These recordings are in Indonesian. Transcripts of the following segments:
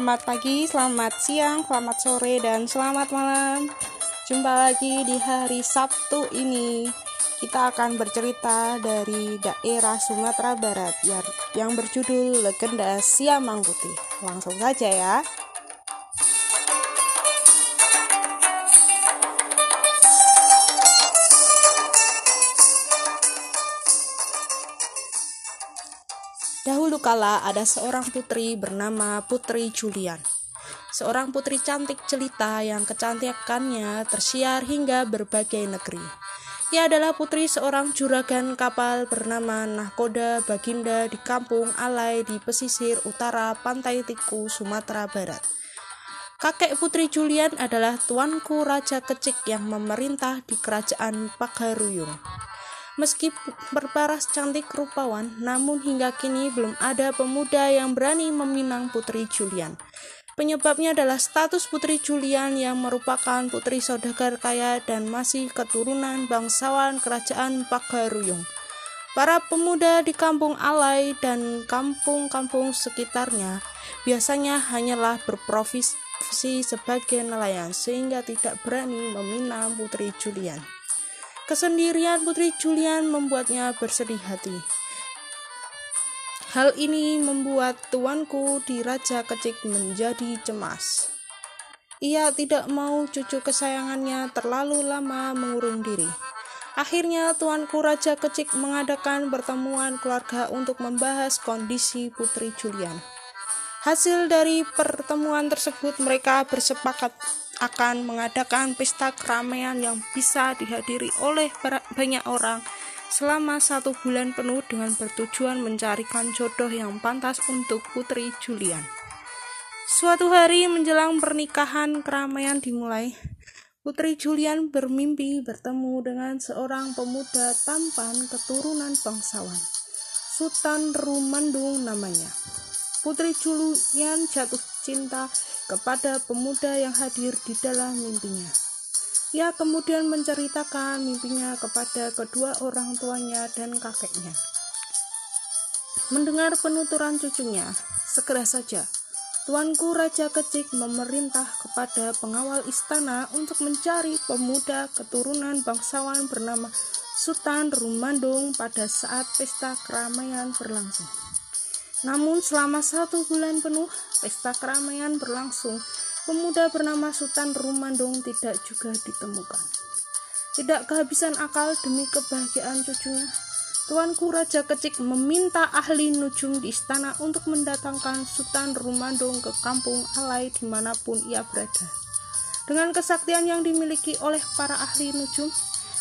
selamat pagi, selamat siang, selamat sore, dan selamat malam. Jumpa lagi di hari Sabtu ini. Kita akan bercerita dari daerah Sumatera Barat yang berjudul Legenda Siamang Putih. Langsung saja ya. Kala ada seorang putri bernama Putri Julian. Seorang putri cantik jelita yang kecantikannya tersiar hingga berbagai negeri. Ia adalah putri seorang juragan kapal bernama Nahkoda Baginda di kampung Alai di pesisir utara Pantai Tiku, Sumatera Barat. Kakek Putri Julian adalah tuanku Raja Kecik yang memerintah di kerajaan Pagaruyung. Meski berparas cantik rupawan, namun hingga kini belum ada pemuda yang berani meminang Putri Julian. Penyebabnya adalah status Putri Julian yang merupakan putri saudagar kaya dan masih keturunan bangsawan kerajaan Pagaruyung. Para pemuda di kampung Alai dan kampung-kampung sekitarnya biasanya hanyalah berprofesi sebagai nelayan sehingga tidak berani meminang Putri Julian. Kesendirian Putri Julian membuatnya bersedih hati. Hal ini membuat tuanku di Raja Kecik menjadi cemas. Ia tidak mau cucu kesayangannya terlalu lama mengurung diri. Akhirnya tuanku Raja Kecik mengadakan pertemuan keluarga untuk membahas kondisi Putri Julian. Hasil dari pertemuan tersebut mereka bersepakat akan mengadakan pesta keramaian yang bisa dihadiri oleh banyak orang selama satu bulan penuh dengan bertujuan mencarikan jodoh yang pantas untuk Putri Julian. Suatu hari menjelang pernikahan keramaian dimulai, Putri Julian bermimpi bertemu dengan seorang pemuda tampan keturunan bangsawan. Sultan Rumandung namanya. Putri Julian jatuh cinta kepada pemuda yang hadir di dalam mimpinya. Ia kemudian menceritakan mimpinya kepada kedua orang tuanya dan kakeknya. Mendengar penuturan cucunya, segera saja Tuanku Raja Kecik memerintah kepada pengawal istana untuk mencari pemuda keturunan bangsawan bernama Sultan Rumandung pada saat pesta keramaian berlangsung. Namun selama satu bulan penuh pesta keramaian berlangsung, pemuda bernama Sultan Rumandong tidak juga ditemukan. Tidak kehabisan akal demi kebahagiaan cucunya, Tuanku Raja Kecik meminta ahli nujum di istana untuk mendatangkan Sultan Rumandong ke kampung Alai di mana pun ia berada. Dengan kesaktian yang dimiliki oleh para ahli nujum,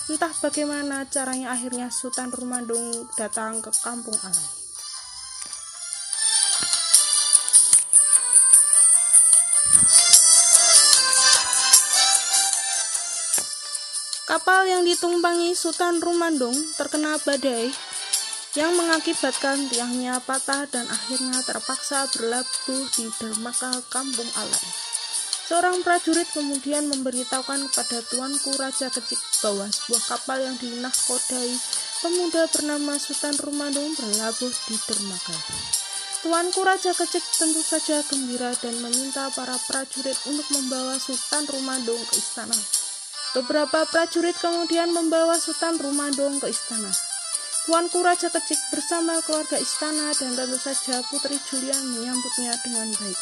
entah bagaimana caranya akhirnya Sultan Rumandong datang ke kampung Alai. Kapal yang ditumpangi Sultan Rumandong terkena badai yang mengakibatkan tiangnya patah dan akhirnya terpaksa berlabuh di dermaga kampung Alai. Seorang prajurit kemudian memberitahukan kepada tuanku Raja Kecik bahwa sebuah kapal yang dinahkodai pemuda bernama Sultan Rumandong berlabuh di dermaga. Tuanku Raja Kecik tentu saja gembira dan meminta para prajurit untuk membawa Sultan Rumandong ke istana. Beberapa prajurit kemudian membawa Sultan Rumandong ke istana. Tuanku Raja Kecik bersama keluarga istana dan tentu saja Putri Julian menyambutnya dengan baik.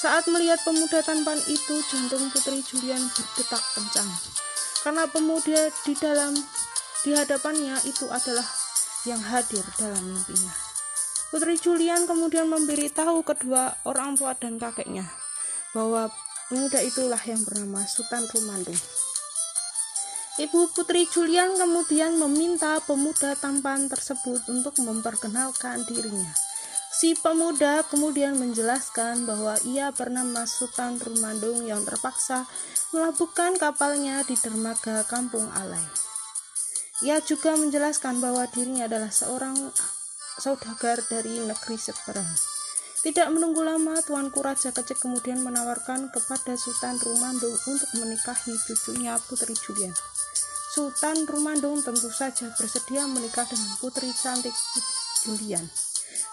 Saat melihat pemuda tampan itu, jantung Putri Julian berdetak kencang. Karena pemuda di dalam di hadapannya itu adalah yang hadir dalam mimpinya. Putri Julian kemudian memberitahu kedua orang tua dan kakeknya bahwa pemuda itulah yang bernama Sultan Rumandung. Ibu Putri Julian kemudian meminta pemuda tampan tersebut untuk memperkenalkan dirinya. Si pemuda kemudian menjelaskan bahwa ia pernah masuk Sultan Rumandung yang terpaksa melabuhkan kapalnya di dermaga Kampung Alai. Ia juga menjelaskan bahwa dirinya adalah seorang saudagar dari negeri seberang. Tidak menunggu lama, Tuanku Raja Kecil kemudian menawarkan kepada Sultan Rumandung untuk menikahi cucunya Putri Julian. Sultan Rumandung tentu saja bersedia menikah dengan putri cantik Julian.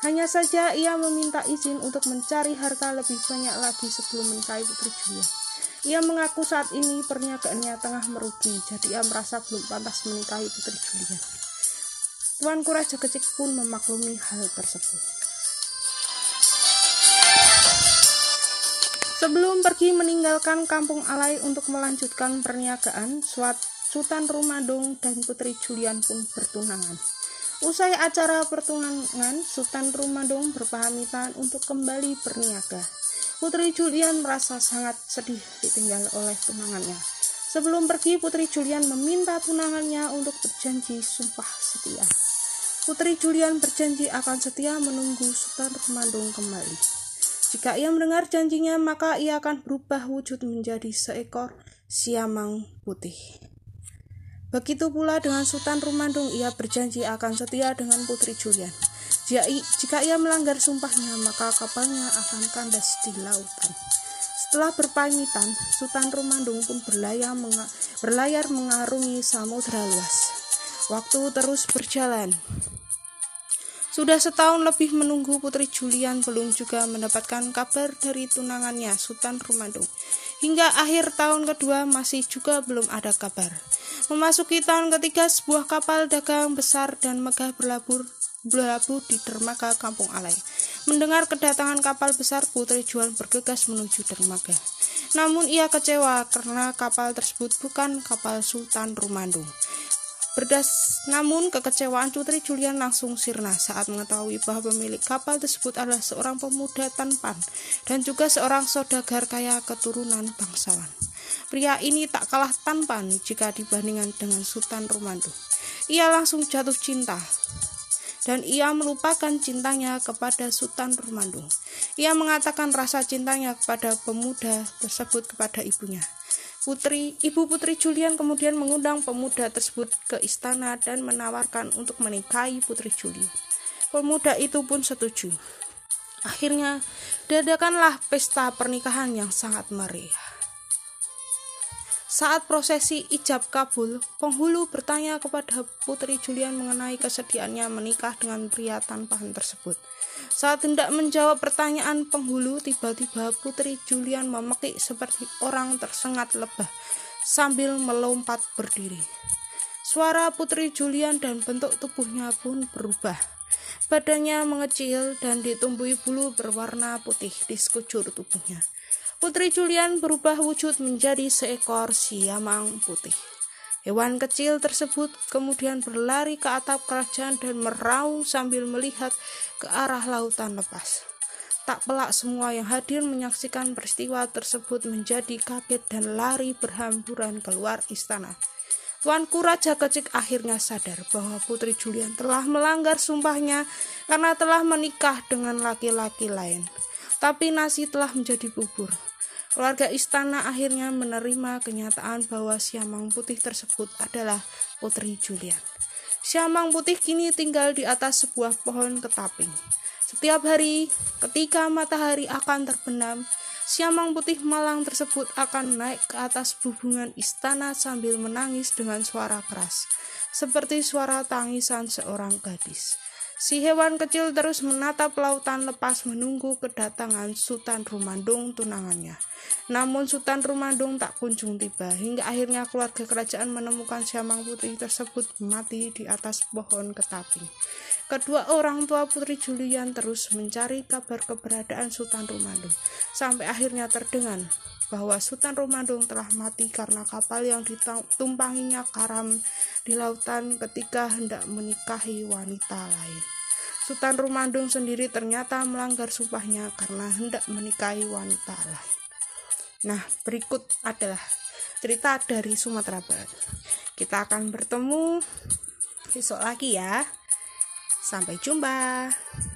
Hanya saja ia meminta izin untuk mencari harta lebih banyak lagi sebelum menikahi Putri Julian. Ia mengaku saat ini perniagaannya tengah merugi, jadi ia merasa belum pantas menikahi Putri Julian. Tuanku Raja Kecil pun memaklumi hal tersebut. Sebelum pergi meninggalkan kampung Alai untuk melanjutkan perniagaan, Sultan Rumadung dan Putri Julian pun bertunangan. Usai acara pertunangan, Sultan Rumadung berpamitan untuk kembali berniaga. Putri Julian merasa sangat sedih ditinggal oleh tunangannya. Sebelum pergi, Putri Julian meminta tunangannya untuk berjanji sumpah setia. Putri Julian berjanji akan setia menunggu Sultan Rumadung kembali. Jika ia mendengar janjinya, maka ia akan berubah wujud menjadi seekor siamang putih. Begitu pula dengan Sultan Rumandung, ia berjanji akan setia dengan Putri Julian. Jika ia melanggar sumpahnya, maka kapalnya akan kandas di lautan. Setelah berpamitan, Sultan Rumandung pun berlayar, berlayar mengarungi samudera luas. Waktu terus berjalan. Sudah setahun lebih menunggu Putri Julian belum juga mendapatkan kabar dari tunangannya Sultan Rumandung. Hingga akhir tahun kedua masih juga belum ada kabar. Memasuki tahun ketiga sebuah kapal dagang besar dan megah berlabuh berlabuh di dermaga Kampung Alai. Mendengar kedatangan kapal besar, Putri Julian bergegas menuju dermaga. Namun ia kecewa karena kapal tersebut bukan kapal Sultan Rumandung. Berdas, namun kekecewaan Putri Julian langsung sirna saat mengetahui bahwa pemilik kapal tersebut adalah seorang pemuda tampan dan juga seorang saudagar kaya keturunan bangsawan. Pria ini tak kalah tampan jika dibandingkan dengan Sultan Romando. Ia langsung jatuh cinta dan ia melupakan cintanya kepada Sultan Romando. Ia mengatakan rasa cintanya kepada pemuda tersebut kepada ibunya. Putri, Ibu Putri Julian kemudian mengundang pemuda tersebut ke istana dan menawarkan untuk menikahi Putri Julian. Pemuda itu pun setuju. Akhirnya, diadakanlah pesta pernikahan yang sangat meriah. Saat prosesi ijab kabul, penghulu bertanya kepada Putri Julian mengenai kesediaannya menikah dengan pria tanpahan tersebut. Saat hendak menjawab pertanyaan penghulu, tiba-tiba Putri Julian memekik seperti orang tersengat lebah sambil melompat berdiri. Suara Putri Julian dan bentuk tubuhnya pun berubah. Badannya mengecil dan ditumbuhi bulu berwarna putih di sekujur tubuhnya. Putri Julian berubah wujud menjadi seekor siamang putih. Hewan kecil tersebut kemudian berlari ke atap kerajaan dan meraung sambil melihat ke arah lautan lepas. Tak pelak semua yang hadir menyaksikan peristiwa tersebut menjadi kaget dan lari berhamburan keluar istana. Tuanku Raja Kecik akhirnya sadar bahwa Putri Julian telah melanggar sumpahnya karena telah menikah dengan laki-laki lain. Tapi nasi telah menjadi bubur. Keluarga istana akhirnya menerima kenyataan bahwa Siamang Putih tersebut adalah Putri Julian. Siamang Putih kini tinggal di atas sebuah pohon ketaping. Setiap hari, ketika matahari akan terbenam, Siamang Putih malang tersebut akan naik ke atas hubungan istana sambil menangis dengan suara keras, seperti suara tangisan seorang gadis. Si hewan kecil terus menatap lautan lepas menunggu kedatangan Sultan Rumandung tunangannya. Namun Sultan Rumandung tak kunjung tiba hingga akhirnya keluarga kerajaan menemukan siamang putri tersebut mati di atas pohon ketaping. Kedua orang tua Putri Julian terus mencari kabar keberadaan Sultan Rumandung sampai akhirnya terdengar bahwa Sultan Rumandung telah mati karena kapal yang ditumpanginya karam di lautan ketika hendak menikahi wanita lain. Sultan Rumandung sendiri ternyata melanggar sumpahnya karena hendak menikahi wanita lain. Nah, berikut adalah cerita dari Sumatera Barat. Kita akan bertemu besok lagi ya. Sampai jumpa.